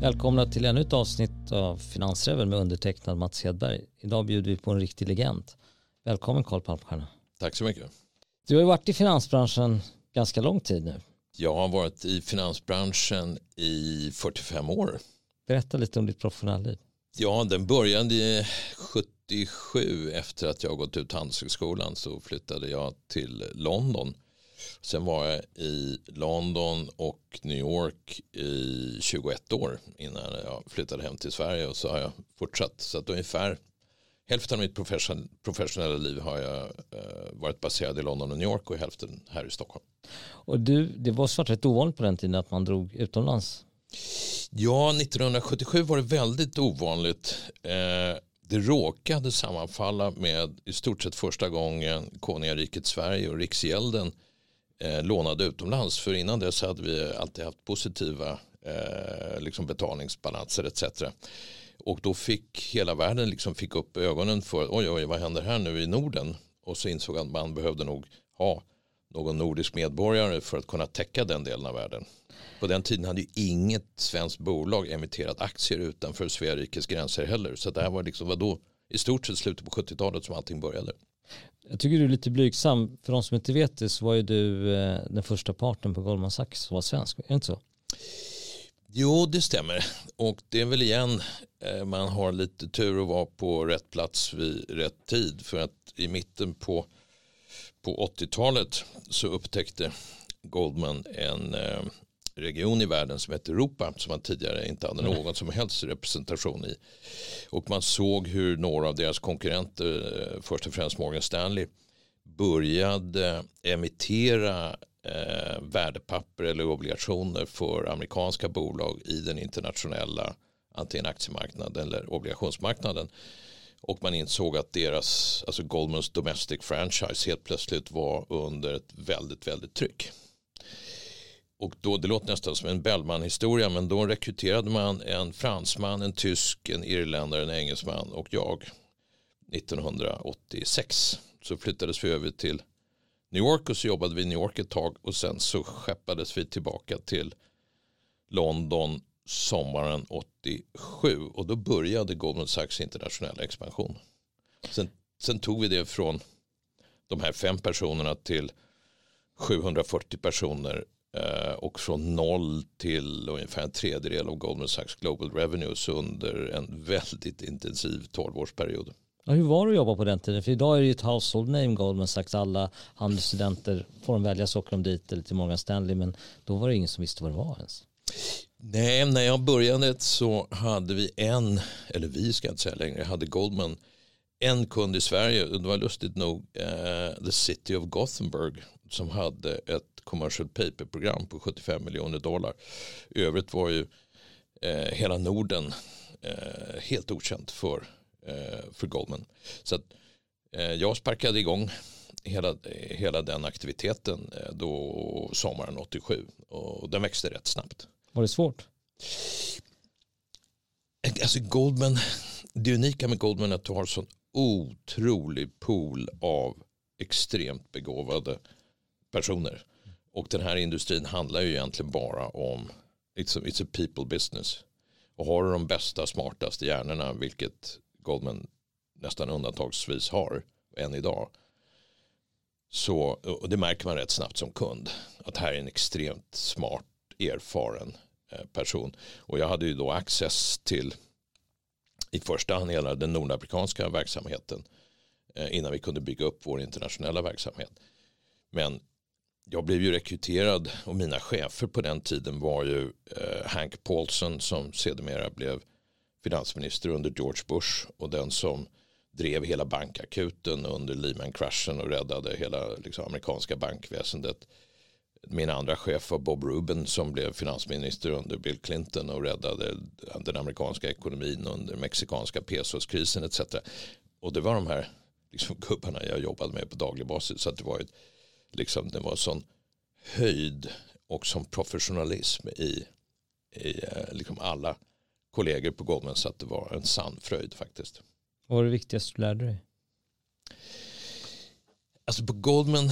Välkomna till ännu ett avsnitt av Finansräven med undertecknad Mats Hedberg. Idag bjuder vi på en riktig legend. Välkommen Karl Palmstierna. Tack så mycket. Du har ju varit i finansbranschen ganska lång tid nu. Jag har varit i finansbranschen i 45 år. Berätta lite om ditt professionella liv. Ja, den började 77 efter att jag gått ut Handelshögskolan så flyttade jag till London Sen var jag i London och New York i 21 år innan jag flyttade hem till Sverige och så har jag fortsatt. Så att ungefär hälften av mitt professionella liv har jag eh, varit baserad i London och New York och hälften här i Stockholm. Och du, det var svårt rätt ovanligt på den tiden att man drog utomlands? Ja, 1977 var det väldigt ovanligt. Eh, det råkade sammanfalla med i stort sett första gången konungariket Sverige och Riksgälden eh, lånade utomlands. För innan dess hade vi alltid haft positiva eh, liksom betalningsbalanser etc. Och då fick hela världen liksom fick upp ögonen för oj, oj, vad händer här nu i Norden? Och så insåg att man behövde nog ha någon nordisk medborgare för att kunna täcka den delen av världen. På den tiden hade ju inget svenskt bolag emitterat aktier utanför Sveriges gränser heller. Så det här var liksom, vadå, i stort sett slutet på 70-talet som allting började. Jag tycker du är lite blygsam. För de som inte vet det så var ju du eh, den första parten på Goldman Sachs som var svensk. Är det inte så? Jo, det stämmer. Och det är väl igen, eh, man har lite tur att vara på rätt plats vid rätt tid. För att i mitten på, på 80-talet så upptäckte Goldman en eh, region i världen som hette Europa som man tidigare inte hade någon som helst representation i. Och man såg hur några av deras konkurrenter, eh, först och främst Morgan Stanley, började emittera eh, värdepapper eller obligationer för amerikanska bolag i den internationella antingen aktiemarknaden eller obligationsmarknaden. Och man insåg att deras, alltså Goldmans domestic franchise helt plötsligt var under ett väldigt, väldigt tryck. Och då, det låter nästan som en Bellman-historia men då rekryterade man en fransman, en tysk, en irländare, en engelsman och jag 1986. Så flyttades vi över till New York och så jobbade vi i New York ett tag och sen så skeppades vi tillbaka till London sommaren 87 och då började Goldman Sachs internationella expansion. Sen, sen tog vi det från de här fem personerna till 740 personer och från noll till ungefär en tredjedel av Goldman Sachs Global Revenues under en väldigt intensiv tolvårsperiod. Ja, hur var det att jobba på den tiden? För idag är det ju ett household name Goldman Sachs. Alla handelsstudenter får de välja så åker de dit eller till Morgan Stanley. Men då var det ingen som visste vad det var ens. Nej, när jag började så hade vi en, eller vi ska inte säga längre, hade Goldman en kund i Sverige. Det var lustigt nog uh, The City of Gothenburg som hade ett commercial paper-program på 75 miljoner dollar. I övrigt var ju eh, hela Norden eh, helt okänt för, eh, för Goldman. Så att, eh, jag sparkade igång hela, hela den aktiviteten eh, då sommaren 87 och den växte rätt snabbt. Var det svårt? Alltså Goldman, det unika med Goldman är att du har en sån otrolig pool av extremt begåvade personer. Och den här industrin handlar ju egentligen bara om it's a, it's a people business. Och har du de bästa smartaste hjärnorna, vilket Goldman nästan undantagsvis har än idag. Så, och det märker man rätt snabbt som kund. Att här är en extremt smart, erfaren eh, person. Och jag hade ju då access till i första hand hela den nordamerikanska verksamheten eh, innan vi kunde bygga upp vår internationella verksamhet. Men jag blev ju rekryterad och mina chefer på den tiden var ju eh, Hank Paulson som sedermera blev finansminister under George Bush och den som drev hela bankakuten under Lehman-kraschen och räddade hela liksom, amerikanska bankväsendet. Min andra chef var Bob Rubin som blev finansminister under Bill Clinton och räddade den amerikanska ekonomin under mexikanska pesoskrisen etc. Och det var de här liksom, gubbarna jag jobbade med på daglig basis. Så det var ett liksom, det var sån höjd och som professionalism i, i eh, liksom alla kollegor på Goldman så att det var en sann fröjd faktiskt. Vad var det viktigaste du lärde dig? Alltså på Goldman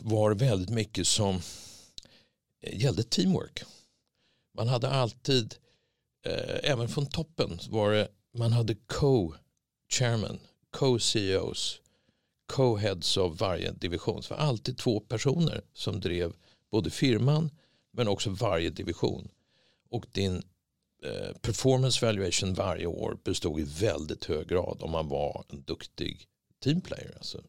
var det väldigt mycket som gällde teamwork. Man hade alltid eh, även från toppen var det, man hade co-chairman, co-CEOs, co-heads av varje division. Så det var alltid två personer som drev både firman men också varje division. Och din eh, performance valuation varje år bestod i väldigt hög grad om man var en duktig teamplayer. Alltså.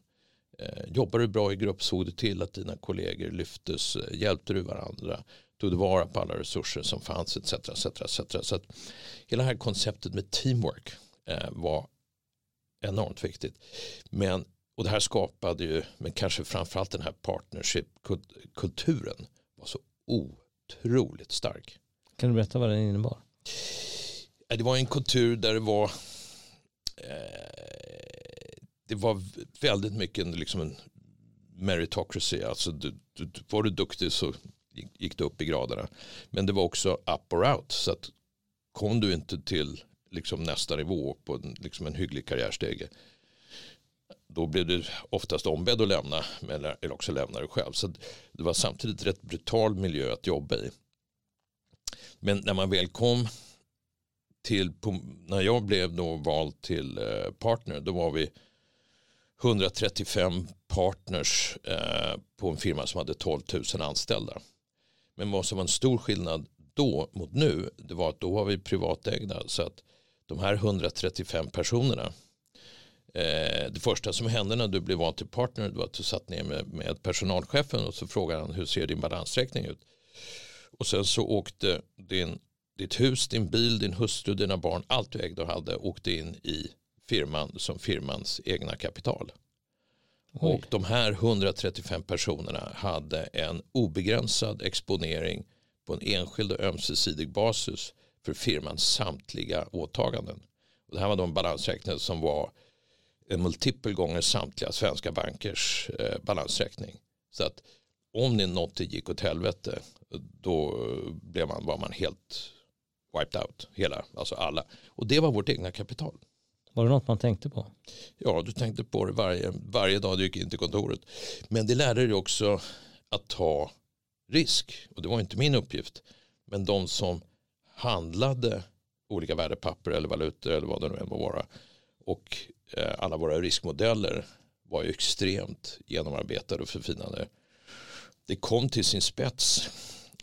Eh, du bra i grupp såg du till att dina kollegor lyftes, eh, hjälpte du varandra, tog du vara på alla resurser som fanns etc. etc, etc. Så att hela det här konceptet med teamwork eh, var enormt viktigt. Men, och det här skapade ju, men kanske framförallt den här partnership-kulturen var så otroligt stark. Kan du berätta vad den innebar? Det var en kultur där det var det var väldigt mycket liksom en meritocracy. Alltså du, du, var du duktig så gick du upp i graderna. Men det var också up or out. Så att kom du inte till liksom nästa nivå på en, liksom en hygglig karriärstege då blev du oftast ombedd att lämna eller också lämna du själv. Så det var samtidigt rätt brutal miljö att jobba i. Men när man väl kom till, när jag blev då vald till eh, partner, då var vi 135 partners eh, på en firma som hade 12 000 anställda. Men vad som var en stor skillnad då mot nu, det var att då var vi privatägda. Så att de här 135 personerna, eh, det första som hände när du blev vald till partner var att du satt ner med, med personalchefen och så frågade han hur ser din balansräkning ut. Och sen så åkte din, ditt hus, din bil, din hustru, dina barn, allt du ägde och hade åkte in i firman som firmans egna kapital. Oj. Och de här 135 personerna hade en obegränsad exponering på en enskild och ömsesidig basis för firmans samtliga åtaganden. Och det här var de balansräkningar som var multipel gånger samtliga svenska bankers eh, balansräkning. Så att om ni något gick åt helvete då blev man, var man helt wiped out. Hela, alltså alla. Och det var vårt egna kapital. Var det något man tänkte på? Ja, du tänkte på det varje, varje dag du gick in till kontoret. Men det lärde dig också att ta risk. Och det var inte min uppgift. Men de som handlade olika värdepapper eller valutor eller vad det nu än må vara. Och alla våra riskmodeller var ju extremt genomarbetade och förfinade. Det kom till sin spets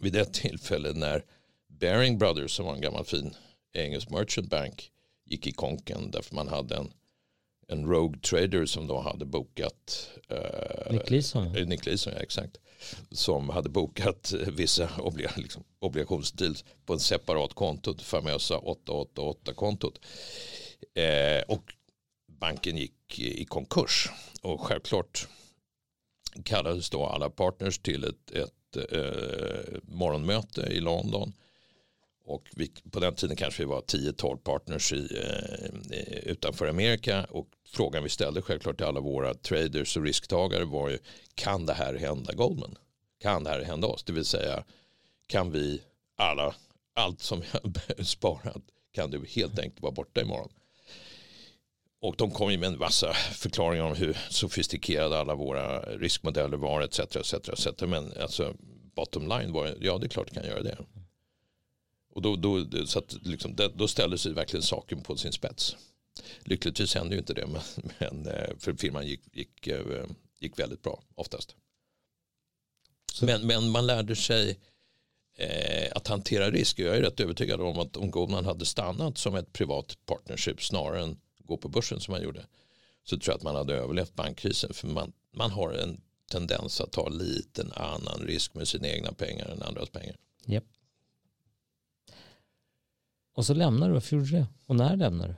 vid ett tillfälle när Baring Brothers som var en gammal fin engelsk merchant bank gick i konken därför man hade en, en Rogue Trader som då hade bokat eh, Nick Leeson. Eh, Nick Leeson, ja, exakt. Som hade bokat vissa oblig, liksom, obligationsdeals på en separat konto, famösa 888-kontot. Eh, och banken gick i konkurs. Och självklart kallades då alla partners till ett, ett eh, morgonmöte i London och vi, på den tiden kanske vi var 10-12 partners i, eh, utanför Amerika. Och frågan vi ställde självklart till alla våra traders och risktagare var ju kan det här hända Goldman? Kan det här hända oss? Det vill säga kan vi alla, allt som jag sparat kan du helt enkelt vara borta imorgon. Och de kom ju med en massa förklaringar om hur sofistikerade alla våra riskmodeller var etc. etc, etc. Men alltså bottom line var ja det är klart det kan göra det. Och då, då, så att liksom, då ställde sig verkligen saken på sin spets. Lyckligtvis hände ju inte det, men, men eh, för firman gick, gick, eh, gick väldigt bra oftast. Men, men man lärde sig eh, att hantera risk. Jag är rätt övertygad om att om Goldman hade stannat som ett privat partnership snarare än gå på börsen som man gjorde så tror jag att man hade överlevt bankkrisen. För man, man har en tendens att ta lite annan risk med sina egna pengar än andras pengar. Yep. Och så lämnar du, varför gjorde du det? Och när lämnar du?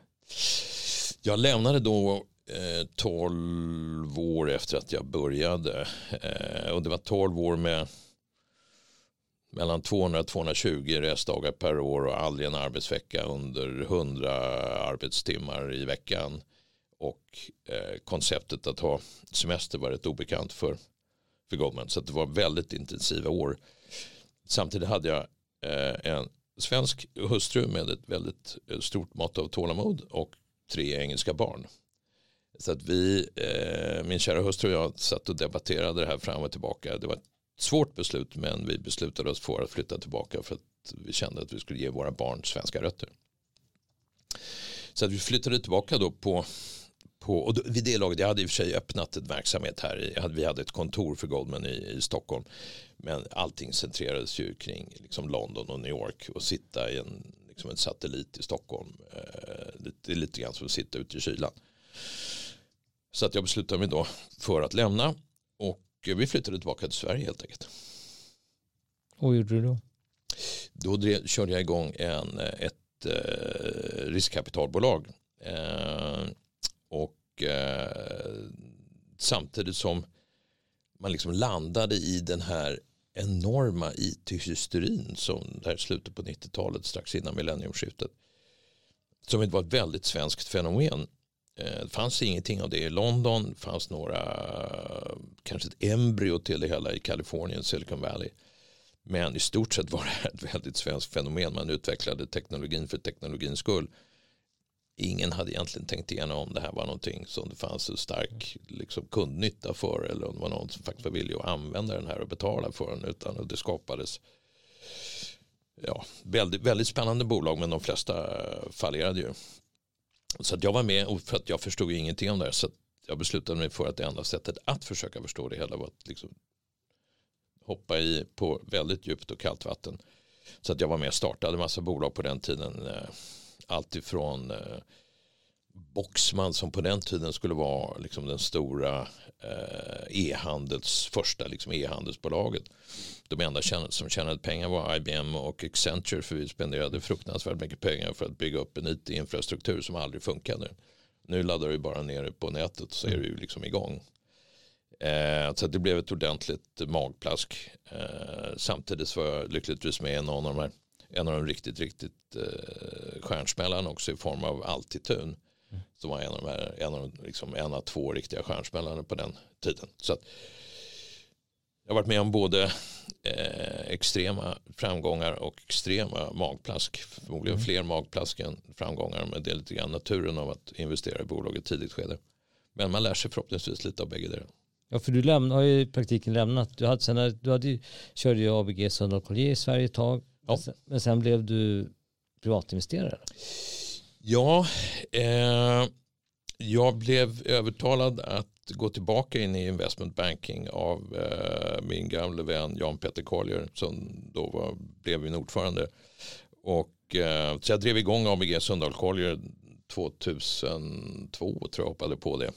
Jag lämnade då eh, 12 år efter att jag började. Eh, och det var 12 år med mellan 200-220 resdagar per år och aldrig en arbetsvecka under 100 arbetstimmar i veckan. Och eh, konceptet att ha semester var rätt obekant för, för Goldman. Så det var väldigt intensiva år. Samtidigt hade jag eh, en svensk hustru med ett väldigt eh, stort mått av tålamod och tre engelska barn. Så att vi, eh, min kära hustru och jag satt och debatterade det här fram och tillbaka. Det var ett svårt beslut men vi beslutade oss för att flytta tillbaka för att vi kände att vi skulle ge våra barn svenska rötter. Så att vi flyttade tillbaka då på, på och då, vid det laget, jag hade i och för sig öppnat ett verksamhet här, vi hade ett kontor för Goldman i, i Stockholm. Men allting centrerades ju kring liksom London och New York och sitta i en, liksom en satellit i Stockholm. Eh, det är lite grann som att sitta ute i kylan. Så att jag beslutade mig då för att lämna och vi flyttade tillbaka till Sverige helt enkelt. Och vad gjorde du då? Då drev, körde jag igång en, ett eh, riskkapitalbolag. Eh, och eh, samtidigt som man liksom landade i den här enorma it-hysterin som där slutet på 90-talet strax innan millenniumskiftet. Som var ett väldigt svenskt fenomen. Eh, det fanns ingenting av det i London. Det fanns några, kanske ett embryo till det hela i Kalifornien, Silicon Valley. Men i stort sett var det ett väldigt svenskt fenomen. Man utvecklade teknologin för teknologins skull. Ingen hade egentligen tänkt igenom om det här var någonting som det fanns en stark liksom, kundnytta för eller om det var någon som faktiskt var villig att använda den här och betala för den utan det skapades ja, väldigt, väldigt spännande bolag men de flesta fallerade ju. Så att jag var med och för att jag förstod ingenting om det här så jag beslutade mig för att det enda sättet att försöka förstå det hela var att liksom hoppa i på väldigt djupt och kallt vatten. Så att jag var med och startade massa bolag på den tiden. Alltifrån... allt ifrån eh, Boxman som på den tiden skulle vara liksom den stora eh, e-handels första liksom e-handelsbolaget. De enda som tjänade pengar var IBM och Accenture för vi spenderade fruktansvärt mycket pengar för att bygga upp en it-infrastruktur som aldrig funkade. Nu laddar du bara ner det på nätet så är du liksom igång. Eh, så det blev ett ordentligt magplask. Eh, samtidigt var jag lyckligtvis med i någon av de här en av de riktigt, riktigt eh, stjärnsmällarna också i form av Altitun. Som var en av, de här, en, av, liksom, en av två riktiga stjärnsmällarna på den tiden. Så att, jag har varit med om både eh, extrema framgångar och extrema magplask. Förmodligen mm. fler magplask än framgångar. Men det är lite grann naturen av att investera i bolag i tidigt skede. Men man lär sig förhoppningsvis lite av bägge delar. Ja, för du lämn, har ju i praktiken lämnat. Du, hade, sen, du hade körde ju ABG Collier i Sverige ett tag. Ja. Men sen blev du privatinvesterare? Ja, eh, jag blev övertalad att gå tillbaka in i investment banking av eh, min gamle vän Jan Petter Collier som då var, blev min ordförande. Och, eh, så jag drev igång ABG Sundal Collier 2002 tror jag hoppade på det.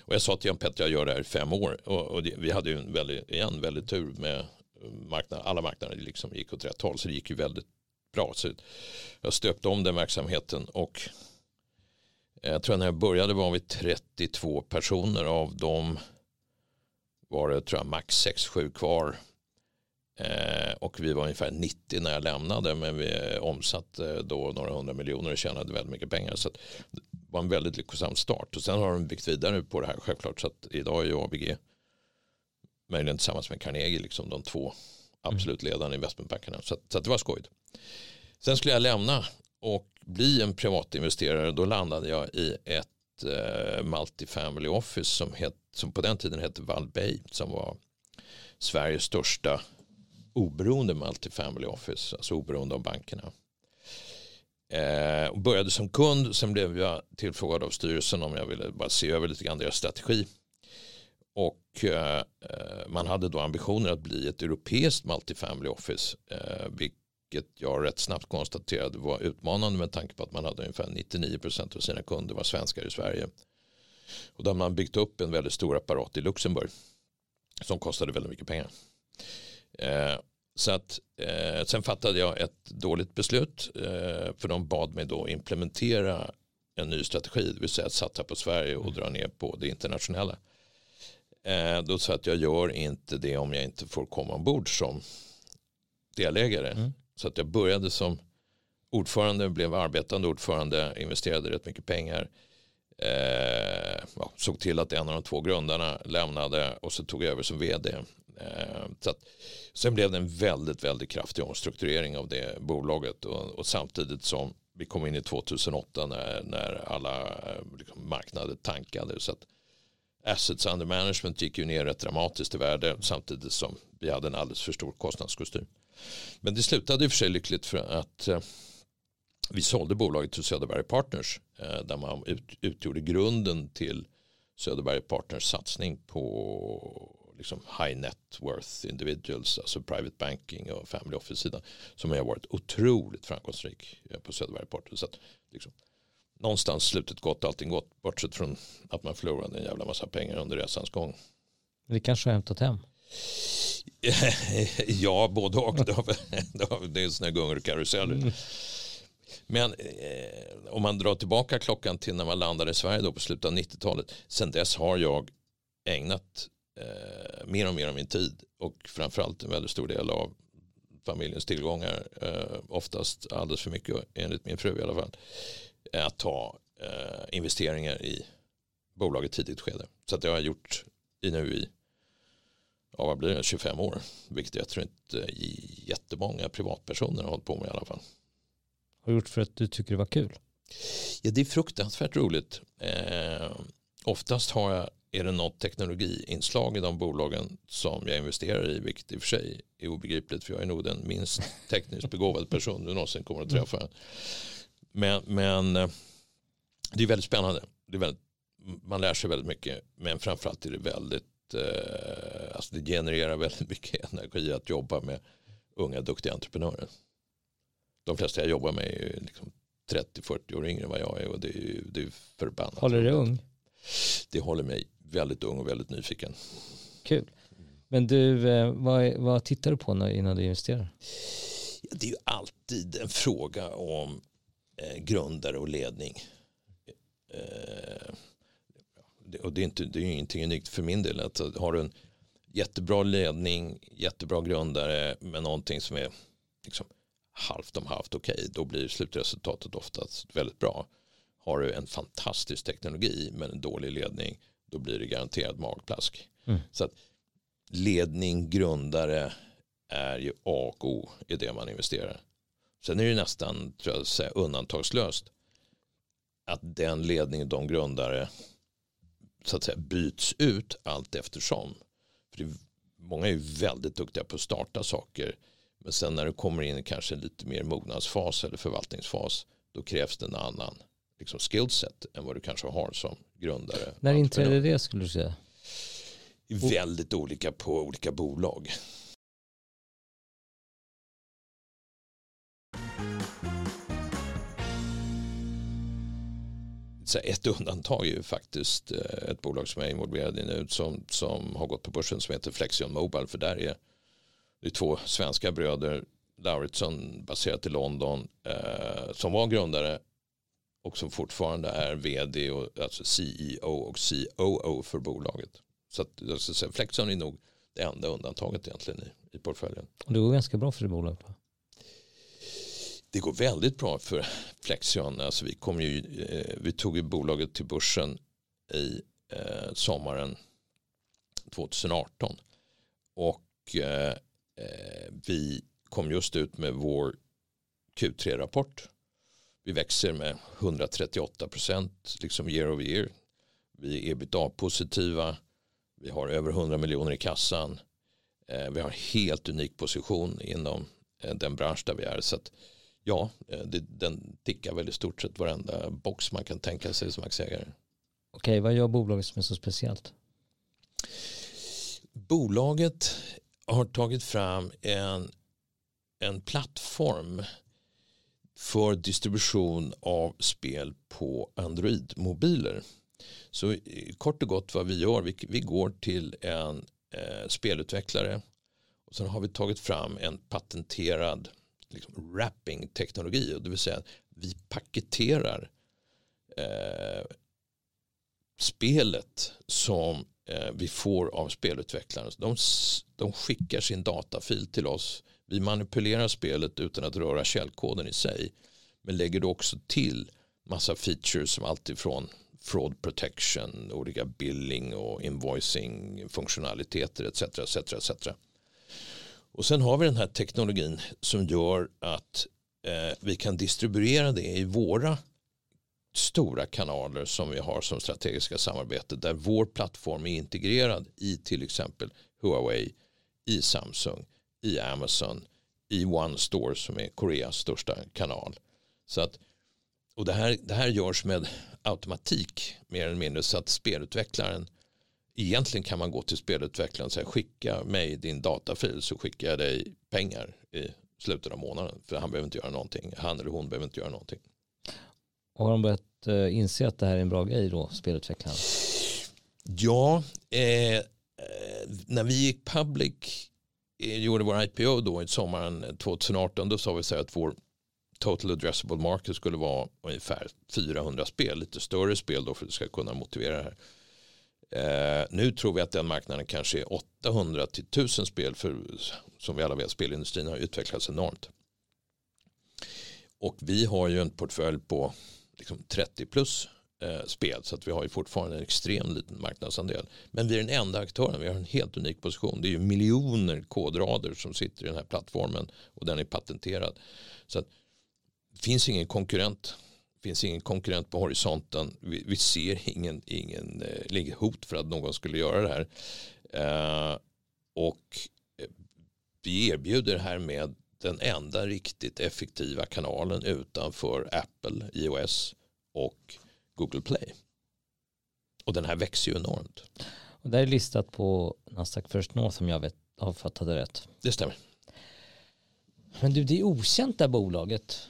Och jag sa till Jan Petter jag gör det här i fem år och, och det, vi hade ju en väldigt, igen, väldigt tur med marknad, alla marknader liksom gick åt rätt håll så det gick ju väldigt bra. Så jag stöpte om den verksamheten och eh, jag tror när jag började var vi 32 personer av dem var det tror jag max 6-7 kvar. Eh, och vi var ungefär 90 när jag lämnade men vi omsatte då några hundra miljoner och tjänade väldigt mycket pengar. Så det var en väldigt lyckosam start och sen har de byggt vidare på det här självklart så att idag är ju ABG möjligen tillsammans med Carnegie, liksom de två Mm. absolut ledande investmentbankerna. Så, så det var skojigt. Sen skulle jag lämna och bli en privatinvesterare. Då landade jag i ett eh, multifamily office som, het, som på den tiden hette Valbay som var Sveriges största oberoende multifamily office, alltså oberoende av bankerna. Eh, och började som kund, sen blev jag tillfrågad av styrelsen om jag ville bara se över lite grann deras strategi. Och eh, man hade då ambitioner att bli ett europeiskt multifamily office. Eh, vilket jag rätt snabbt konstaterade var utmanande med tanke på att man hade ungefär 99% av sina kunder var svenskar i Sverige. Och där man byggt upp en väldigt stor apparat i Luxemburg. Som kostade väldigt mycket pengar. Eh, så att eh, sen fattade jag ett dåligt beslut. Eh, för de bad mig då implementera en ny strategi. Det vill säga att satsa på Sverige och dra ner på det internationella. Eh, då sa jag att jag gör inte det om jag inte får komma ombord som delägare. Mm. Så att jag började som ordförande, blev arbetande ordförande, investerade rätt mycket pengar. Eh, ja, såg till att en av de två grundarna lämnade och så tog jag över som vd. Eh, så att, sen blev det en väldigt, väldigt kraftig omstrukturering av det bolaget och, och samtidigt som vi kom in i 2008 när, när alla liksom, marknader tankade. Så att assets under management gick ju ner rätt dramatiskt i värde samtidigt som vi hade en alldeles för stor kostnadskostym. Men det slutade i och för sig lyckligt för att eh, vi sålde bolaget till Söderberg Partners eh, där man ut, utgjorde grunden till Söderberg Partners satsning på liksom high net worth individuals, alltså private banking och family office-sidan som har varit otroligt framgångsrik eh, på Söderberg Partners. Så att, liksom, någonstans slutet gott, allting gott, bortsett från att man förlorade en jävla massa pengar under resans gång. Det kanske har hämtat hem. ja, både och. Det är sådana gungor och karuseller. Mm. Men eh, om man drar tillbaka klockan till när man landade i Sverige då på slutet av 90-talet. Sen dess har jag ägnat eh, mer och mer av min tid och framförallt en väldigt stor del av familjens tillgångar. Eh, oftast alldeles för mycket enligt min fru i alla fall. Att ta eh, investeringar i bolaget tidigt skede. Så att det har jag gjort i nu i ja, vad blir det, 25 år. Vilket jag tror inte jättemånga privatpersoner har hållit på med i alla fall. Har du gjort för att du tycker det var kul? Ja, det är fruktansvärt roligt. Eh, oftast har jag, är det något teknologiinslag i de bolagen som jag investerar i, vilket i och för sig är obegripligt för jag är nog den minst tekniskt begåvade person du någonsin kommer att träffa. Men, men eh, det är väldigt spännande. Det är väldigt, man lär sig väldigt mycket, men framförallt är det väldigt, eh, alltså det genererar väldigt mycket energi att jobba med unga duktiga entreprenörer de flesta jag jobbar med är liksom 30-40 år yngre än vad jag är och det är, det är förbannat. Håller det ung? Det håller mig väldigt ung och väldigt nyfiken. Kul. Men du, eh, vad, vad tittar du på innan du investerar? Det är ju alltid en fråga om grundare och ledning. Eh, och det är, inte, det är ju ingenting unikt för min del. Att har du en jättebra ledning, jättebra grundare med någonting som är liksom, halvt om halvt okej, okay, då blir slutresultatet oftast väldigt bra. Har du en fantastisk teknologi men en dålig ledning, då blir det garanterat magplask. Mm. Så att ledning, grundare är ju A och O i det man investerar. Sen är det nästan tror jag, säga, undantagslöst att den ledning de grundare så att säga, byts ut allt eftersom. För det, många är väldigt duktiga på att starta saker men sen när du kommer in i kanske lite mer mognadsfas eller förvaltningsfas då krävs det en annan liksom skillset än vad du kanske har som grundare. När inträder det skulle du säga? Väldigt olika på olika bolag. Så ett undantag är ju faktiskt eh, ett bolag som jag är involverad i nu som, som har gått på börsen som heter Flexion Mobile för där är det är två svenska bröder, Lauritsson baserat i London, eh, som var grundare och som fortfarande är vd och alltså CEO och COO för bolaget. Så att jag ska säga, är nog det enda undantaget egentligen i, i portföljen. Och det går ganska bra för det bolaget va? Det går väldigt bra för Flexion. Alltså vi, kom ju, eh, vi tog ju bolaget till börsen i eh, sommaren 2018. Och eh, Eh, vi kom just ut med vår Q3-rapport. Vi växer med 138 procent liksom year over year. Vi är ebitda-positiva. Vi har över 100 miljoner i kassan. Eh, vi har helt unik position inom eh, den bransch där vi är. Så att, ja, det, den tickar väl i stort sett varenda box man kan tänka sig som aktieägare. Okej, vad gör bolaget som är så speciellt? Bolaget har tagit fram en, en plattform för distribution av spel på Android-mobiler. Så kort och gott vad vi gör, vi, vi går till en eh, spelutvecklare och sen har vi tagit fram en patenterad liksom, wrapping-teknologi. Det vill säga att vi paketerar eh, spelet som Eh, vi får av spelutvecklaren. De, de skickar sin datafil till oss. Vi manipulerar spelet utan att röra källkoden i sig. Men lägger då också till massa features som alltifrån fraud protection, olika billing och invoicing funktionaliteter etc. etc, etc. Och sen har vi den här teknologin som gör att eh, vi kan distribuera det i våra stora kanaler som vi har som strategiska samarbete där vår plattform är integrerad i till exempel Huawei, i Samsung, i Amazon, i One Store som är Koreas största kanal. Så att, och det här, det här görs med automatik mer eller mindre så att spelutvecklaren egentligen kan man gå till spelutvecklaren och säga skicka mig din datafil så skickar jag dig pengar i slutet av månaden för han behöver inte göra någonting. Han eller hon behöver inte göra någonting. Och har de börjat uh, inse att det här är en bra grej då, spelutvecklaren? Ja, eh, när vi gick public, eh, gjorde vår IPO då i sommaren 2018, då sa vi så här att vår total addressable market skulle vara ungefär 400 spel, lite större spel då för att det ska kunna motivera det här. Eh, nu tror vi att den marknaden kanske är 800 till 1000 spel för som vi alla vet spelindustrin har utvecklats enormt. Och vi har ju en portfölj på liksom 30 plus eh, spel så att vi har ju fortfarande en extrem liten marknadsandel. Men vi är den enda aktören, vi har en helt unik position. Det är ju miljoner kodrader som sitter i den här plattformen och den är patenterad. Så att, det finns ingen konkurrent finns ingen konkurrent på horisonten. Vi, vi ser ingen, ingen eh, hot för att någon skulle göra det här. Eh, och eh, vi erbjuder här med den enda riktigt effektiva kanalen utanför Apple, iOS och Google Play. Och den här växer ju enormt. Och det är listat på Nasdaq First North om jag vet, har fattat det rätt. Det stämmer. Men du, det är okänt det bolaget.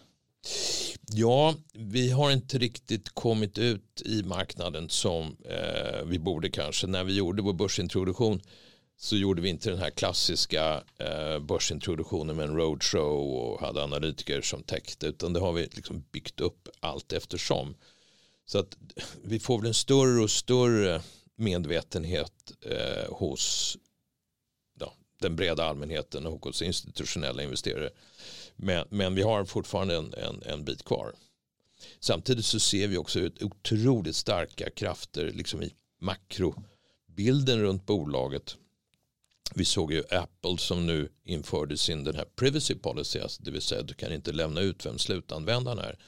Ja, vi har inte riktigt kommit ut i marknaden som eh, vi borde kanske. När vi gjorde vår börsintroduktion så gjorde vi inte den här klassiska eh, börsintroduktionen med en roadshow och hade analytiker som täckte utan det har vi liksom byggt upp allt eftersom. Så att vi får väl en större och större medvetenhet eh, hos ja, den breda allmänheten och hos institutionella investerare men, men vi har fortfarande en, en, en bit kvar. Samtidigt så ser vi också ut otroligt starka krafter liksom i makrobilden runt bolaget. Vi såg ju Apple som nu införde sin den här privacy policy, alltså det vill säga du kan inte lämna ut vem slutanvändaren är.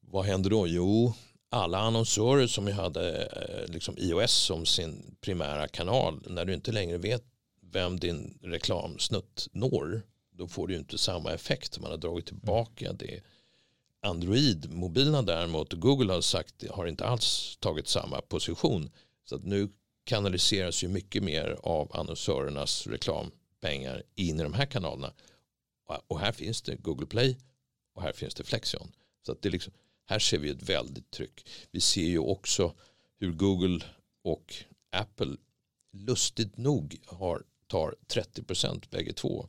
Vad händer då? Jo, alla annonsörer som hade eh, liksom iOS som sin primära kanal, när du inte längre vet vem din reklamsnutt når då får du inte samma effekt. Man har dragit tillbaka det. Android-mobilerna däremot, Google har sagt, har inte alls tagit samma position. Så att nu kanaliseras ju mycket mer av annonsörernas reklampengar in i de här kanalerna. Och här finns det Google Play och här finns det Flexion. Så att det liksom, här ser vi ett väldigt tryck. Vi ser ju också hur Google och Apple lustigt nog har, tar 30% bägge två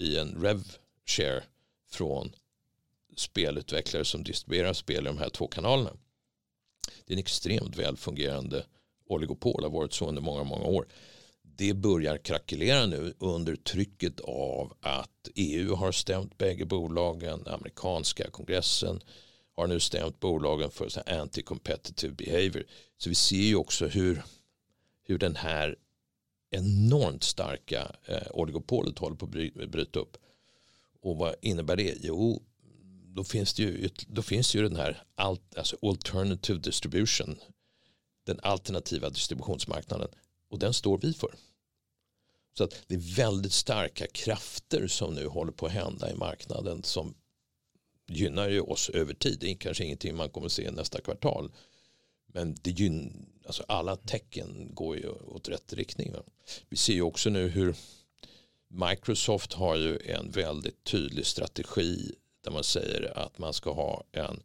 i en rev share från spelutvecklare som distribuerar spel i de här två kanalerna. Det är en extremt välfungerande oligopol, har varit så under många, många år. Det börjar krackelera nu under trycket av att EU har stämt bägge bolagen, amerikanska kongressen har nu stämt bolagen för anti-competitive behavior. Så vi ser ju också hur, hur den här enormt starka eh, oligopolet håller på att bryta upp. Och vad innebär det? Jo, då finns det ju, då finns ju den här alt, alltså alternative distribution. Den alternativa distributionsmarknaden. Och den står vi för. Så att det är väldigt starka krafter som nu håller på att hända i marknaden som gynnar ju oss över tid. Det är kanske ingenting man kommer se nästa kvartal. Men det gynnar alltså alla tecken går ju åt rätt riktning. Va? Vi ser ju också nu hur Microsoft har ju en väldigt tydlig strategi där man säger att man ska ha en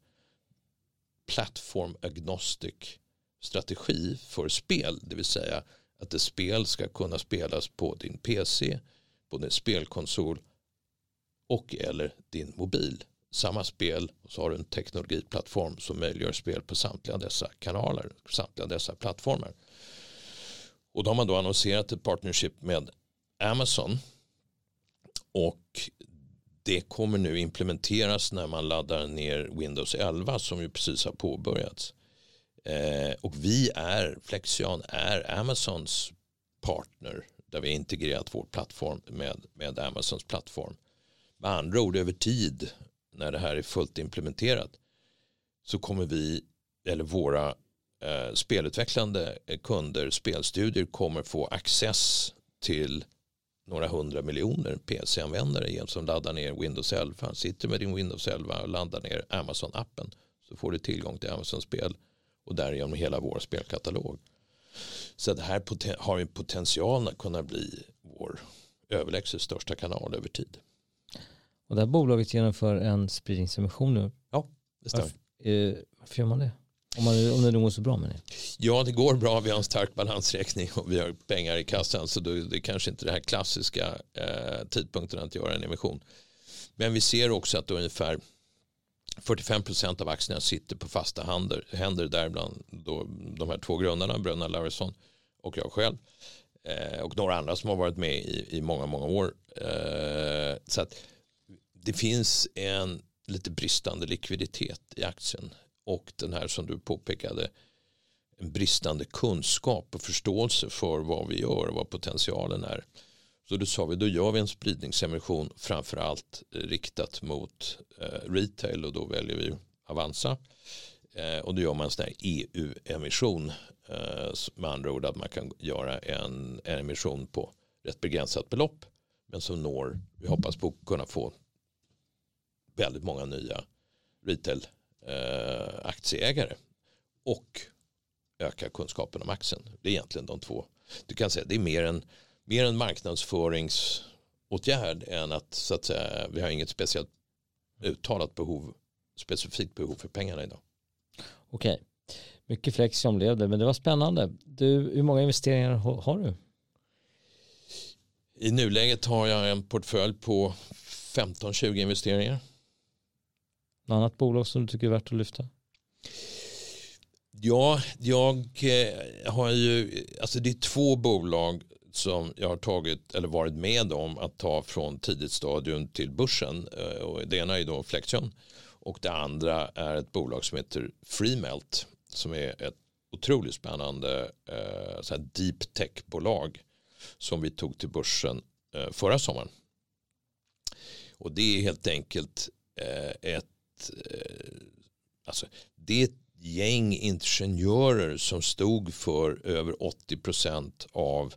plattform agnostic strategi för spel. Det vill säga att ett spel ska kunna spelas på din PC, på din spelkonsol och eller din mobil samma spel och så har du en teknologiplattform som möjliggör spel på samtliga dessa kanaler, samtliga dessa plattformar. Och då har man då annonserat ett partnership med Amazon och det kommer nu implementeras när man laddar ner Windows 11 som ju precis har påbörjats. Eh, och vi är, Flexion är Amazons partner där vi har integrerat vår plattform med, med Amazons plattform. Med andra ord över tid när det här är fullt implementerat så kommer vi, eller våra eh, spelutvecklande kunder, spelstudier kommer få access till några hundra miljoner PC-användare som laddar ner Windows 11. Sitter med din Windows 11 och laddar ner Amazon-appen så får du tillgång till Amazon-spel och därigenom hela vår spelkatalog. Så det här har ju potential att kunna bli vår överlägset största kanal över tid. Och det här bolaget genomför en spridningsemission nu. Ja, det stämmer. Varför, eh, varför gör man det? Om, man, om det nu går så bra med det? Ja, det går bra. Vi har en stark balansräkning och vi har pengar i kassan. Så det är kanske inte det här klassiska eh, tidpunkten att göra en emission. Men vi ser också att ungefär 45 procent av aktierna sitter på fasta händer, händer däribland då de här två grundarna, Bröderna Laurisson och jag själv. Eh, och några andra som har varit med i, i många, många år. Eh, så att det finns en lite bristande likviditet i aktien och den här som du påpekade en bristande kunskap och förståelse för vad vi gör och vad potentialen är. Så då sa vi då gör vi en spridningsemission framförallt eh, riktat mot eh, retail och då väljer vi Avanza. Eh, och då gör man en sån här EU-emission eh, med andra ord att man kan göra en, en emission på rätt begränsat belopp men som når, vi hoppas på att kunna få väldigt många nya retail eh, och öka kunskapen om aktien. Det är egentligen de två. Du kan säga det är mer en, mer en marknadsföringsåtgärd än att, så att säga, vi har inget speciellt uttalat behov, specifikt behov för pengarna idag. Okej, mycket flex som blev det, men det var spännande. Du, hur många investeringar har du? I nuläget har jag en portfölj på 15-20 investeringar. Något annat bolag som du tycker är värt att lyfta? Ja, jag eh, har ju, alltså det är två bolag som jag har tagit eller varit med om att ta från tidigt stadium till börsen. Eh, och det ena är då Flexion och det andra är ett bolag som heter Freemelt som är ett otroligt spännande eh, så här deep tech-bolag som vi tog till börsen förra sommaren. Och det är helt enkelt ett alltså, det gäng ingenjörer som stod för över 80 procent av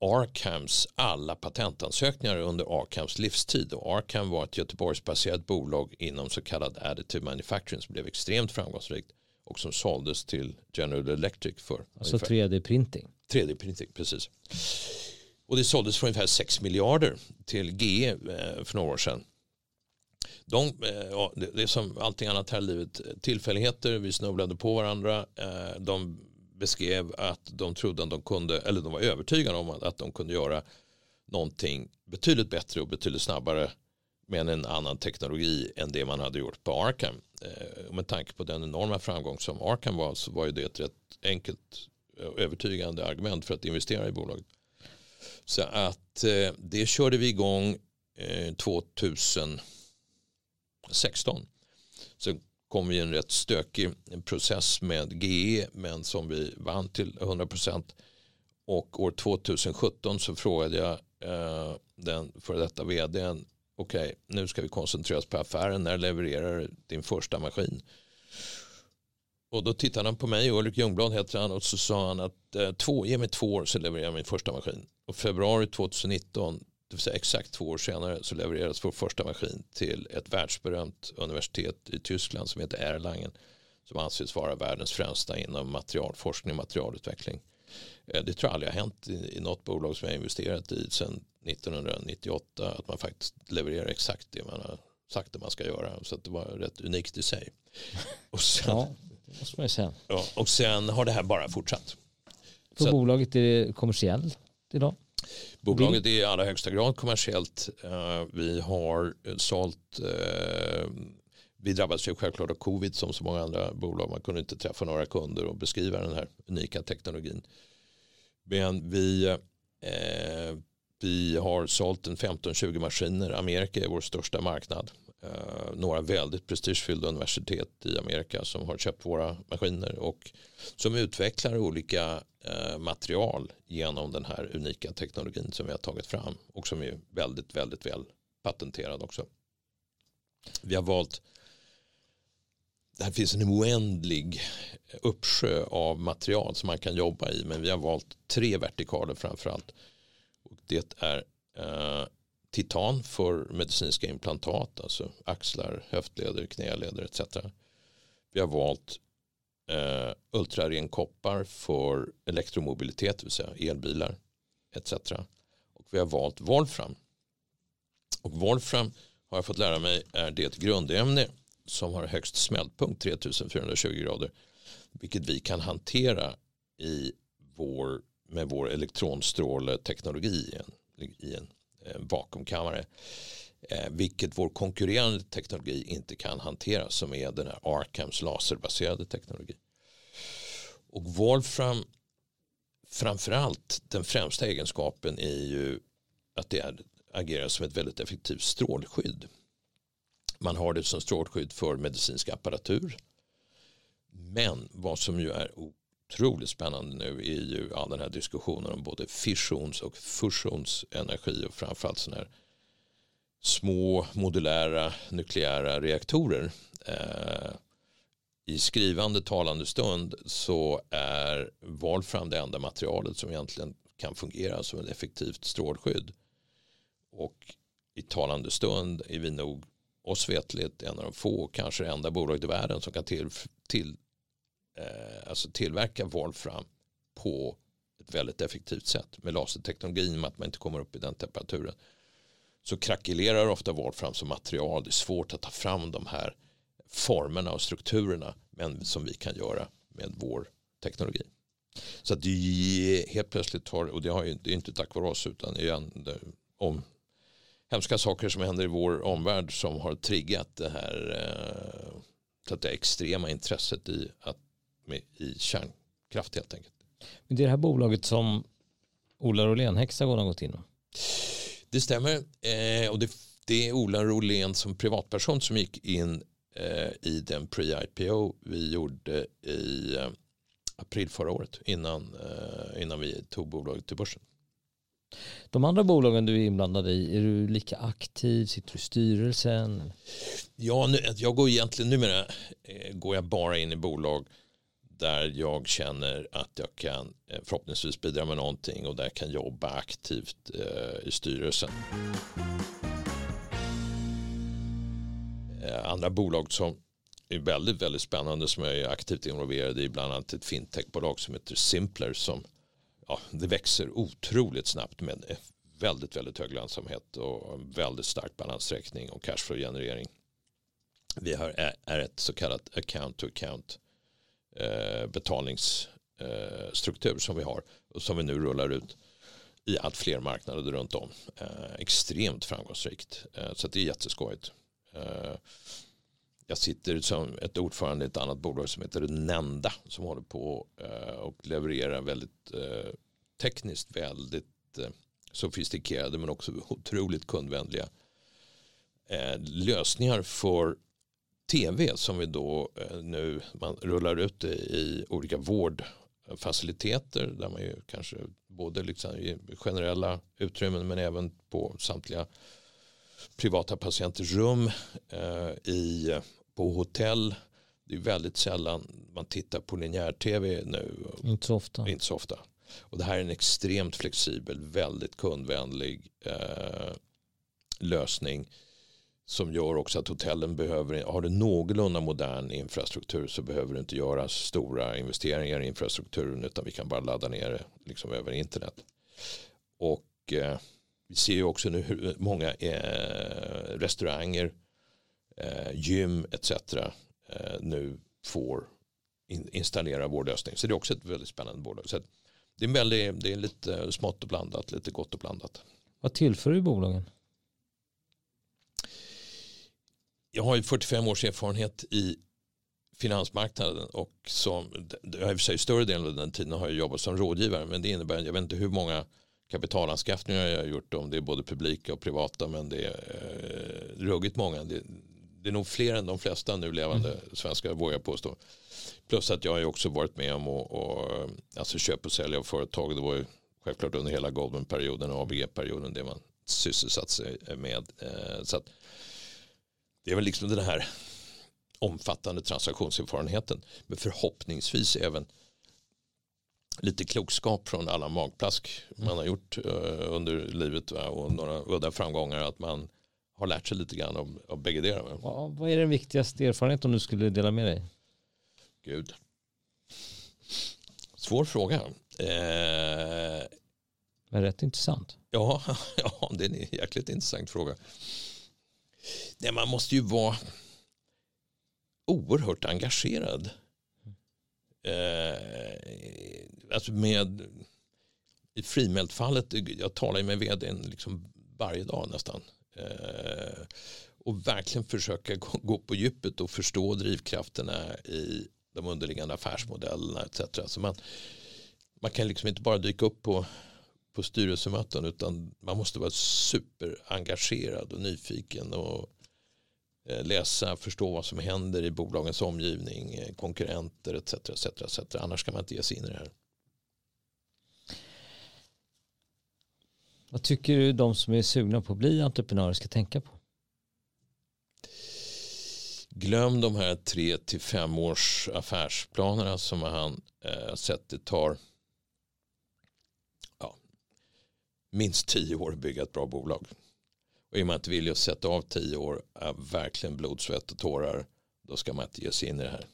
Arkhams alla patentansökningar under Arkhams livstid. Och Arkham var ett Göteborgsbaserat bolag inom så kallad additive manufacturing som blev extremt framgångsrikt och som såldes till General Electric för. Alltså 3D-printing. 3D-printing, precis. Och det såldes för ungefär 6 miljarder till GE eh, för några år sedan. De, eh, ja, det är som allting annat här i livet. Tillfälligheter, vi snubblade på varandra. Eh, de beskrev att de trodde att de kunde, eller de var övertygade om att de kunde göra någonting betydligt bättre och betydligt snabbare med en annan teknologi än det man hade gjort på Arkham. Eh, och med tanke på den enorma framgång som Arkham var så var ju det ett rätt enkelt övertygande argument för att investera i bolaget. Så att det körde vi igång 2000 16. Så kom vi i en rätt stökig process med GE men som vi vann till 100% och år 2017 så frågade jag eh, den före detta vdn okej okay, nu ska vi koncentrera oss på affären. När levererar din första maskin? Och då tittade han på mig, Ulrik Ljungblad heter han och så sa han att eh, två, ge mig två år så levererar jag min första maskin. Och februari 2019 det vill säga exakt två år senare så levererades vår första maskin till ett världsberömt universitet i Tyskland som heter Erlangen som anses vara världens främsta inom materialforskning och materialutveckling. Eh, det tror jag aldrig har hänt i, något bolag som jag investerat i sedan 1998 att man faktiskt levererar exakt det man har sagt att man ska göra. Så det var rätt unikt i sig. Och sen, ja, det måste man ju säga. Ja, och sen har det här bara fortsatt. För bolaget är kommersiellt idag? Bolaget är i allra högsta grad kommersiellt. Eh, vi har eh, sålt eh, vi drabbades ju självklart av covid som så många andra bolag. Man kunde inte träffa några kunder och beskriva den här unika teknologin. Men vi, eh, vi har sålt en 15-20 maskiner. Amerika är vår största marknad. Eh, några väldigt prestigefyllda universitet i Amerika som har köpt våra maskiner och som utvecklar olika eh, material genom den här unika teknologin som vi har tagit fram och som är väldigt, väldigt väl patenterad också. Vi har valt där finns en oändlig uppsjö av material som man kan jobba i. Men vi har valt tre vertikaler framförallt. Och det är eh, titan för medicinska implantat, alltså axlar, höftleder, knäleder etc. Vi har valt eh, ultraren koppar för elektromobilitet, det vill säga elbilar etc. Och vi har valt volfram. Och volfram har jag fått lära mig är det grundämne som har högst smältpunkt 3420 grader. Vilket vi kan hantera i vår, med vår elektronstråleteknologi i en, i en Eh, vakuumkammare. Eh, vilket vår konkurrerande teknologi inte kan hantera som är den här Arkhams laserbaserade teknologi. Och Wolfram framförallt den främsta egenskapen är ju att det agerar som ett väldigt effektivt strålskydd. Man har det som strålskydd för medicinsk apparatur. Men vad som ju är otroligt spännande nu är ju all den här diskussionen om både fissions och fusionsenergi och framförallt sådana här små modulära nukleära reaktorer. Eh, I skrivande talande stund så är Valfram det enda materialet som egentligen kan fungera som ett effektivt strålskydd. Och i talande stund är vi nog oss vetligt en av de få, kanske det enda bolaget i världen som kan till, till, eh, alltså tillverka volfram på ett väldigt effektivt sätt med laserteknologin med att man inte kommer upp i den temperaturen så krackelerar ofta volfram som material. Det är svårt att ta fram de här formerna och strukturerna men som vi kan göra med vår teknologi. Så att det helt plötsligt har, och det, har ju, det är inte tack vare oss utan igen, det, om hemska saker som händer i vår omvärld som har triggat det här eh, så att det extrema intresset i, att, med, i kärnkraft helt enkelt. Men det är det här bolaget som Ola Rolén Hexagon har gått in med? Det stämmer. Eh, och det, det är Ola Rolén som privatperson som gick in eh, i den pre-IPO vi gjorde i eh, april förra året innan, eh, innan vi tog bolaget till börsen. De andra bolagen du är inblandad i, är du lika aktiv? Sitter du i styrelsen? Ja, nu, jag går egentligen numera eh, går jag bara in i bolag där jag känner att jag kan eh, förhoppningsvis bidra med någonting och där jag kan jobba aktivt eh, i styrelsen. Eh, andra bolag som är väldigt, väldigt spännande som jag är aktivt involverad i, bland annat ett fintechbolag som heter Simpler som ja, det växer otroligt snabbt med väldigt, väldigt hög lönsamhet och en väldigt stark balansräkning och cashflow-generering. Vi har, är ett så kallat account to account Eh, betalningsstruktur som vi har och som vi nu rullar ut i allt fler marknader runt om. Eh, extremt framgångsrikt. Eh, så det är jätteskojigt. Jag sitter som ett ordförande i ett annat bolag som heter Nenda som håller på och levererar väldigt tekniskt väldigt sofistikerade men också otroligt kundvänliga lösningar för tv som vi då nu man rullar ut i olika vårdfaciliteter där man ju kanske både liksom i generella utrymmen men även på samtliga privata patienters rum i på hotell. Det är väldigt sällan man tittar på linjär-tv nu. Inte så ofta. Inte så ofta. Och det här är en extremt flexibel, väldigt kundvänlig eh, lösning som gör också att hotellen behöver, har du någorlunda modern infrastruktur så behöver du inte göra stora investeringar i infrastrukturen utan vi kan bara ladda ner det liksom över internet. Och eh, vi ser ju också nu hur många eh, restauranger eh, gym etc. Eh, nu får in, installera vår lösning. Så det är också ett väldigt spännande bolag. Så det, är väldigt, det är lite smått och blandat, lite gott och blandat. Vad tillför du bolagen? Jag har ju 45 års erfarenhet i finansmarknaden och som, jag i och för sig större delen av den tiden har jag jobbat som rådgivare men det innebär, jag vet inte hur många kapitalanskaffningar jag har gjort om det är både publika och privata men det är eh, ruggigt många. Det, det är nog fler än de flesta nu levande mm. svenskar vågar jag påstå. Plus att jag har också varit med om att alltså köpa och sälja av företag. Det var ju självklart under hela Goldman-perioden och ABG-perioden det man sysselsatt sig med. Eh, så att det är väl liksom den här omfattande transaktionserfarenheten. Men förhoppningsvis även lite klokskap från alla magplask man har gjort uh, under livet och några udda framgångar att man har lärt sig lite grann av, av bägge delar. Ja, vad är den viktigaste erfarenheten du skulle dela med dig? Gud. Svår fråga. Eh, Men rätt intressant. Ja, ja, det är en jäkligt intressant fråga. Nej, man måste ju vara oerhört engagerad. Eh, alltså med, I frimältfallet, jag talar med vdn liksom varje dag nästan. Eh, och verkligen försöka gå, gå på djupet och förstå drivkrafterna i de underliggande affärsmodellerna etc. Så man, man kan liksom inte bara dyka upp på, på styrelsemöten utan man måste vara superengagerad och nyfiken och eh, läsa, förstå vad som händer i bolagens omgivning, eh, konkurrenter etc. etc, etc. Annars kan man inte ge sig in i det här. Vad tycker du de som är sugna på att bli entreprenörer ska tänka på? Glöm de här tre till fem års affärsplanerna som han eh, sett det tar ja, minst tio år att bygga ett bra bolag. Och är man inte villig att sätta av tio år, av verkligen blod, svett och tårar, då ska man inte ge sig in i det här.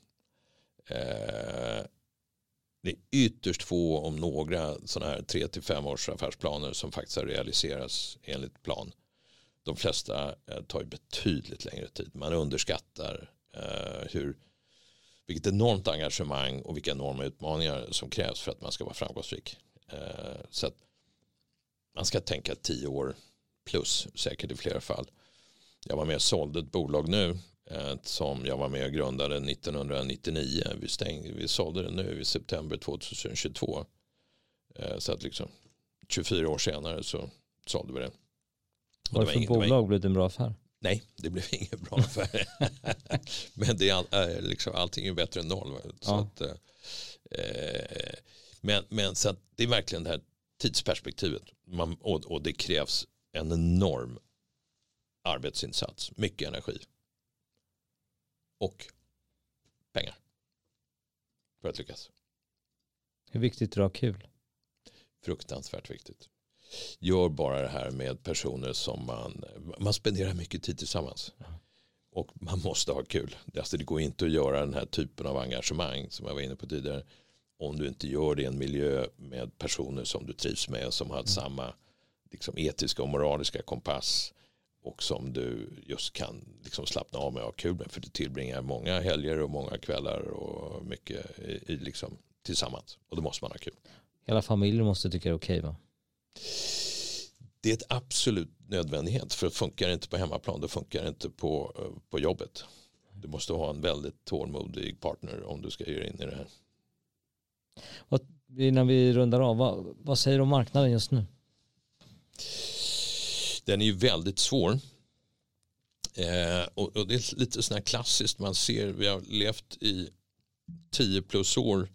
Eh, det är ytterst få om några sådana här tre till fem års affärsplaner som faktiskt har realiserats enligt plan. De flesta eh, tar ju betydligt längre tid. Man underskattar eh, hur, vilket enormt engagemang och vilka enorma utmaningar som krävs för att man ska vara framgångsrik. Eh, så att man ska tänka tio år plus säkert i flera fall. Jag var med och sålde ett bolag nu Eh, som jag var med och grundade 1999. Vi, stängde, vi sålde det nu i september 2022. Eh, så att liksom 24 år senare så sålde vi det. Varför det bolag blev det en bra affär? Nej, det blev ingen bra affär. men det är all, liksom, allting är bättre än noll. Så ja. att, eh, men men så det är verkligen det här tidsperspektivet. Man, och, och det krävs en enorm arbetsinsats, mycket energi och pengar för att lyckas. Hur viktigt är det att ha kul? Fruktansvärt viktigt. Gör bara det här med personer som man, man spenderar mycket tid tillsammans. Och man måste ha kul. Alltså det går inte att göra den här typen av engagemang som jag var inne på tidigare. Om du inte gör det i en miljö med personer som du trivs med. Som har mm. samma liksom, etiska och moraliska kompass och som du just kan liksom slappna av med och ha kul med. För du tillbringar många helger och många kvällar och mycket i, i liksom, tillsammans. Och då måste man ha kul. Hela familjen måste tycka det är okej okay, va? Det är ett absolut nödvändighet. För funkar det inte på hemmaplan då funkar det inte på, på jobbet. Du måste ha en väldigt tålmodig partner om du ska ge in i det här. Innan vi rundar av, vad, vad säger du om marknaden just nu? Den är ju väldigt svår. Eh, och, och, det är lite sådär klassiskt. Man ser, vi har levt i tio plus år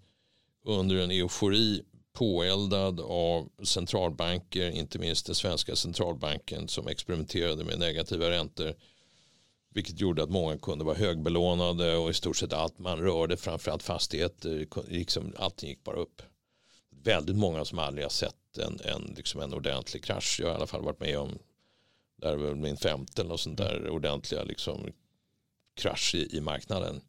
under en eufori påeldad av centralbanker, inte minst den svenska centralbanken som experimenterade med negativa räntor. Vilket gjorde att många kunde vara högbelånade och i stort sett allt man rörde, framförallt fastigheter, eh, liksom, allting gick bara upp. Väldigt många som aldrig har sett en, en, liksom en ordentlig krasch. Jag har i alla fall varit med om det är väl min femte eller sånt där ordentliga liksom, krasch i, i marknaden.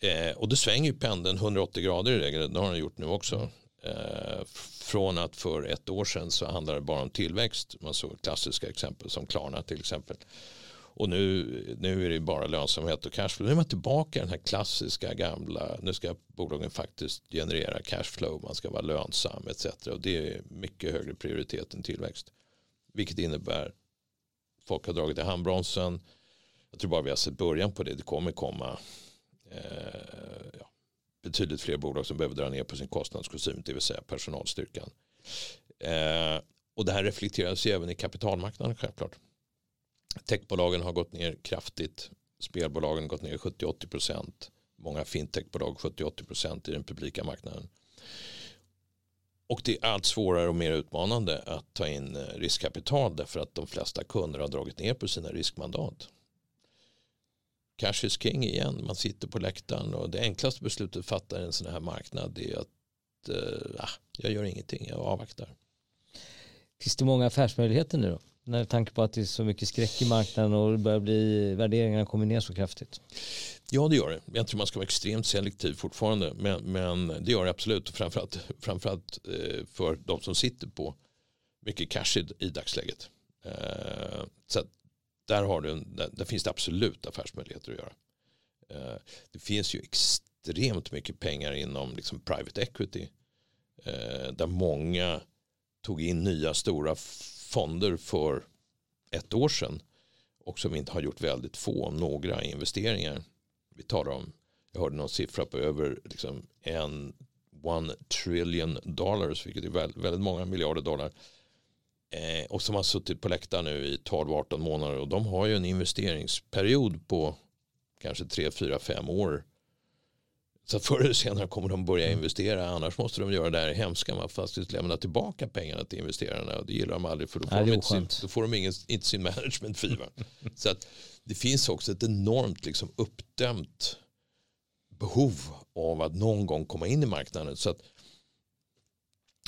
Eh, och då svänger ju pendeln 180 grader i regel. Det har den gjort nu också. Eh, från att för ett år sedan så handlade det bara om tillväxt. Man såg klassiska exempel som Klarna till exempel. Och nu, nu är det bara lönsamhet och cashflow. Nu är man tillbaka i den här klassiska gamla. Nu ska bolagen faktiskt generera cashflow. Man ska vara lönsam etc. Och det är mycket högre prioritet än tillväxt. Vilket innebär folk har dragit i handbromsen. Jag tror bara vi har sett början på det. Det kommer komma eh, ja, betydligt fler bolag som behöver dra ner på sin kostnadskostym, det vill säga personalstyrkan. Eh, och det här reflekteras ju även i kapitalmarknaden självklart. Techbolagen har gått ner kraftigt. Spelbolagen har gått ner 70-80 procent. Många fintechbolag 70-80 procent i den publika marknaden. Och det är allt svårare och mer utmanande att ta in eh, riskkapital därför att de flesta kunder har dragit ner på sina riskmandat. cash is king igen. Man sitter på läktaren och det enklaste beslutet att fatta i en sån här marknad är att eh, ah, jag gör ingenting, jag avvaktar. Finns det många affärsmöjligheter nu då? När tanke på att det är så mycket skräck i marknaden och det börjar bli, värderingarna kommer ner så kraftigt. Ja det gör det. Jag tror man ska vara extremt selektiv fortfarande. Men, men det gör det absolut. Framförallt, framförallt eh, för de som sitter på mycket cash i, i dagsläget. Eh, så där, har du, där, där, finns det absolut affärsmöjligheter att göra. Eh, det finns ju extremt mycket pengar inom liksom private equity. Där många tog in nya stora fonder för ett år sedan och som inte har gjort väldigt få, några investeringar. Vi talar om, jag hörde någon siffra på över liksom en one trillion dollars, vilket är väldigt, väldigt många miljarder dollar. Eh, och som har suttit på läktaren nu i 12-18 månader och de har ju en investeringsperiod på kanske 3, 4, 5 år så förr eller senare kommer de börja investera. Annars måste de göra det här hemska. Man faktiskt lämna tillbaka pengarna till investerarna. Och det gillar de aldrig för då får, Nej, de, inte sin, då får de ingen, inte sin management fee. så att det finns också ett enormt liksom, uppdämt behov av att någon gång komma in i marknaden. Så att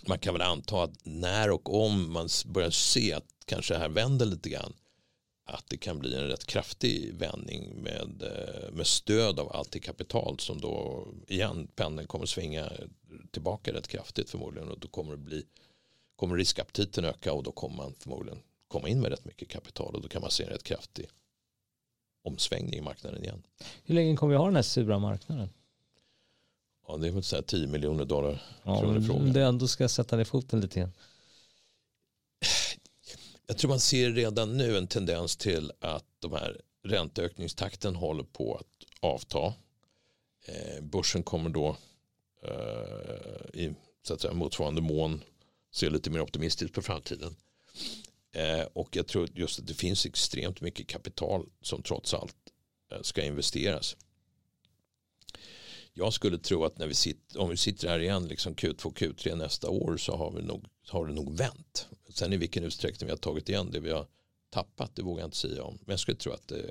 man kan väl anta att när och om man börjar se att kanske det här vänder lite grann att det kan bli en rätt kraftig vändning med, eh, med stöd av allt det kapital som då igen pendeln kommer svänga tillbaka rätt kraftigt förmodligen och då kommer det bli kommer riskaptiten öka och då kommer man förmodligen komma in med rätt mycket kapital och då kan man se en rätt kraftig omsvängning i marknaden igen. Hur länge kommer vi ha den här sura marknaden? Ja, det är väl så här 10 miljoner dollar. Ja, om du ändå ska sätta ner foten lite grann jag tror man ser redan nu en tendens till att de här ränteökningstakten håller på att avta. Eh, börsen kommer då eh, i så att säga, motsvarande mån se lite mer optimistiskt på framtiden. Eh, och jag tror just att det finns extremt mycket kapital som trots allt eh, ska investeras. Jag skulle tro att när vi sitter, om vi sitter här igen liksom Q2, Q3 nästa år så har, vi nog, har det nog vänt. Sen i vilken utsträckning vi har tagit igen det vi har tappat det vågar jag inte säga om. Men jag skulle tro att det,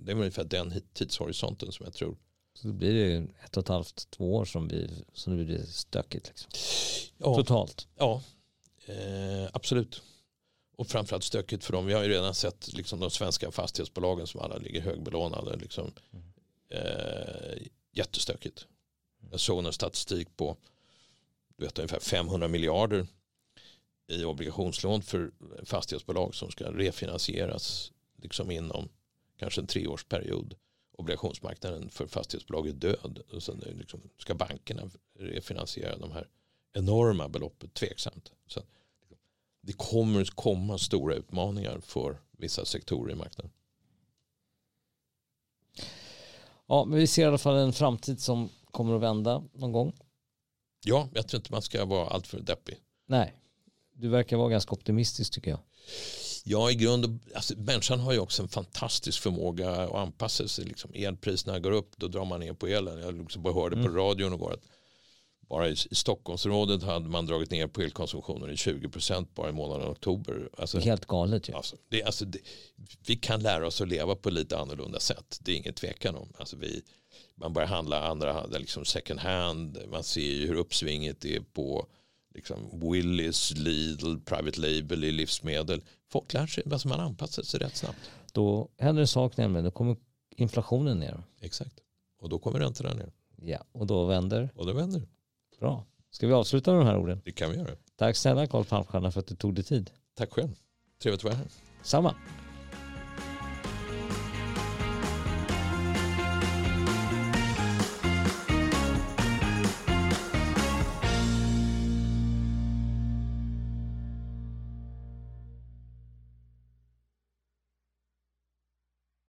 det är ungefär den tidshorisonten som jag tror. Så det blir ett och ett halvt, två år som, vi, som det blir stökigt liksom. Ja, Totalt. Ja, eh, absolut. Och framförallt stökigt för dem. Vi har ju redan sett liksom, de svenska fastighetsbolagen som alla ligger högbelånade. Liksom, mm. eh, jättestökigt. Jag såg en statistik på du vet, ungefär 500 miljarder i obligationslån för fastighetsbolag som ska refinansieras liksom inom kanske en treårsperiod. Obligationsmarknaden för fastighetsbolag är död. Och sen liksom ska bankerna refinansiera de här enorma beloppet tveksamt. Så det kommer komma stora utmaningar för vissa sektorer i marknaden. Ja, men vi ser i alla fall en framtid som kommer att vända någon gång. Ja, jag tror inte man ska vara alltför deppig. Nej, du verkar vara ganska optimistisk tycker jag. Ja, i grund och, alltså, människan har ju också en fantastisk förmåga att anpassa sig. Liksom, elpriserna går upp, då drar man ner på elen. Jag liksom bara hörde mm. på radion igår att bara i, Stockholmsområdet hade man dragit ner på elkonsumtionen i 20% bara i månaden oktober. Alltså, Helt galet ju. Alltså, det, alltså, det, vi kan lära oss att leva på lite annorlunda sätt. Det är ingen tvekan om. Alltså, vi, man börjar handla andra liksom second hand. Man ser ju hur uppsvinget är på liksom Willys, Lidl, Private Label i livsmedel. Folk lär sig, alltså man anpassar sig rätt snabbt. Då händer en sak nämligen, då kommer inflationen ner. Exakt, och då kommer räntorna ner. Ja, och då vänder. Och då vänder. Bra. Ska vi avsluta med de här orden? Det kan vi göra. Tack snälla Carl Palmstierna för att du tog dig tid. Tack själv. Trevligt att vara här. Samma.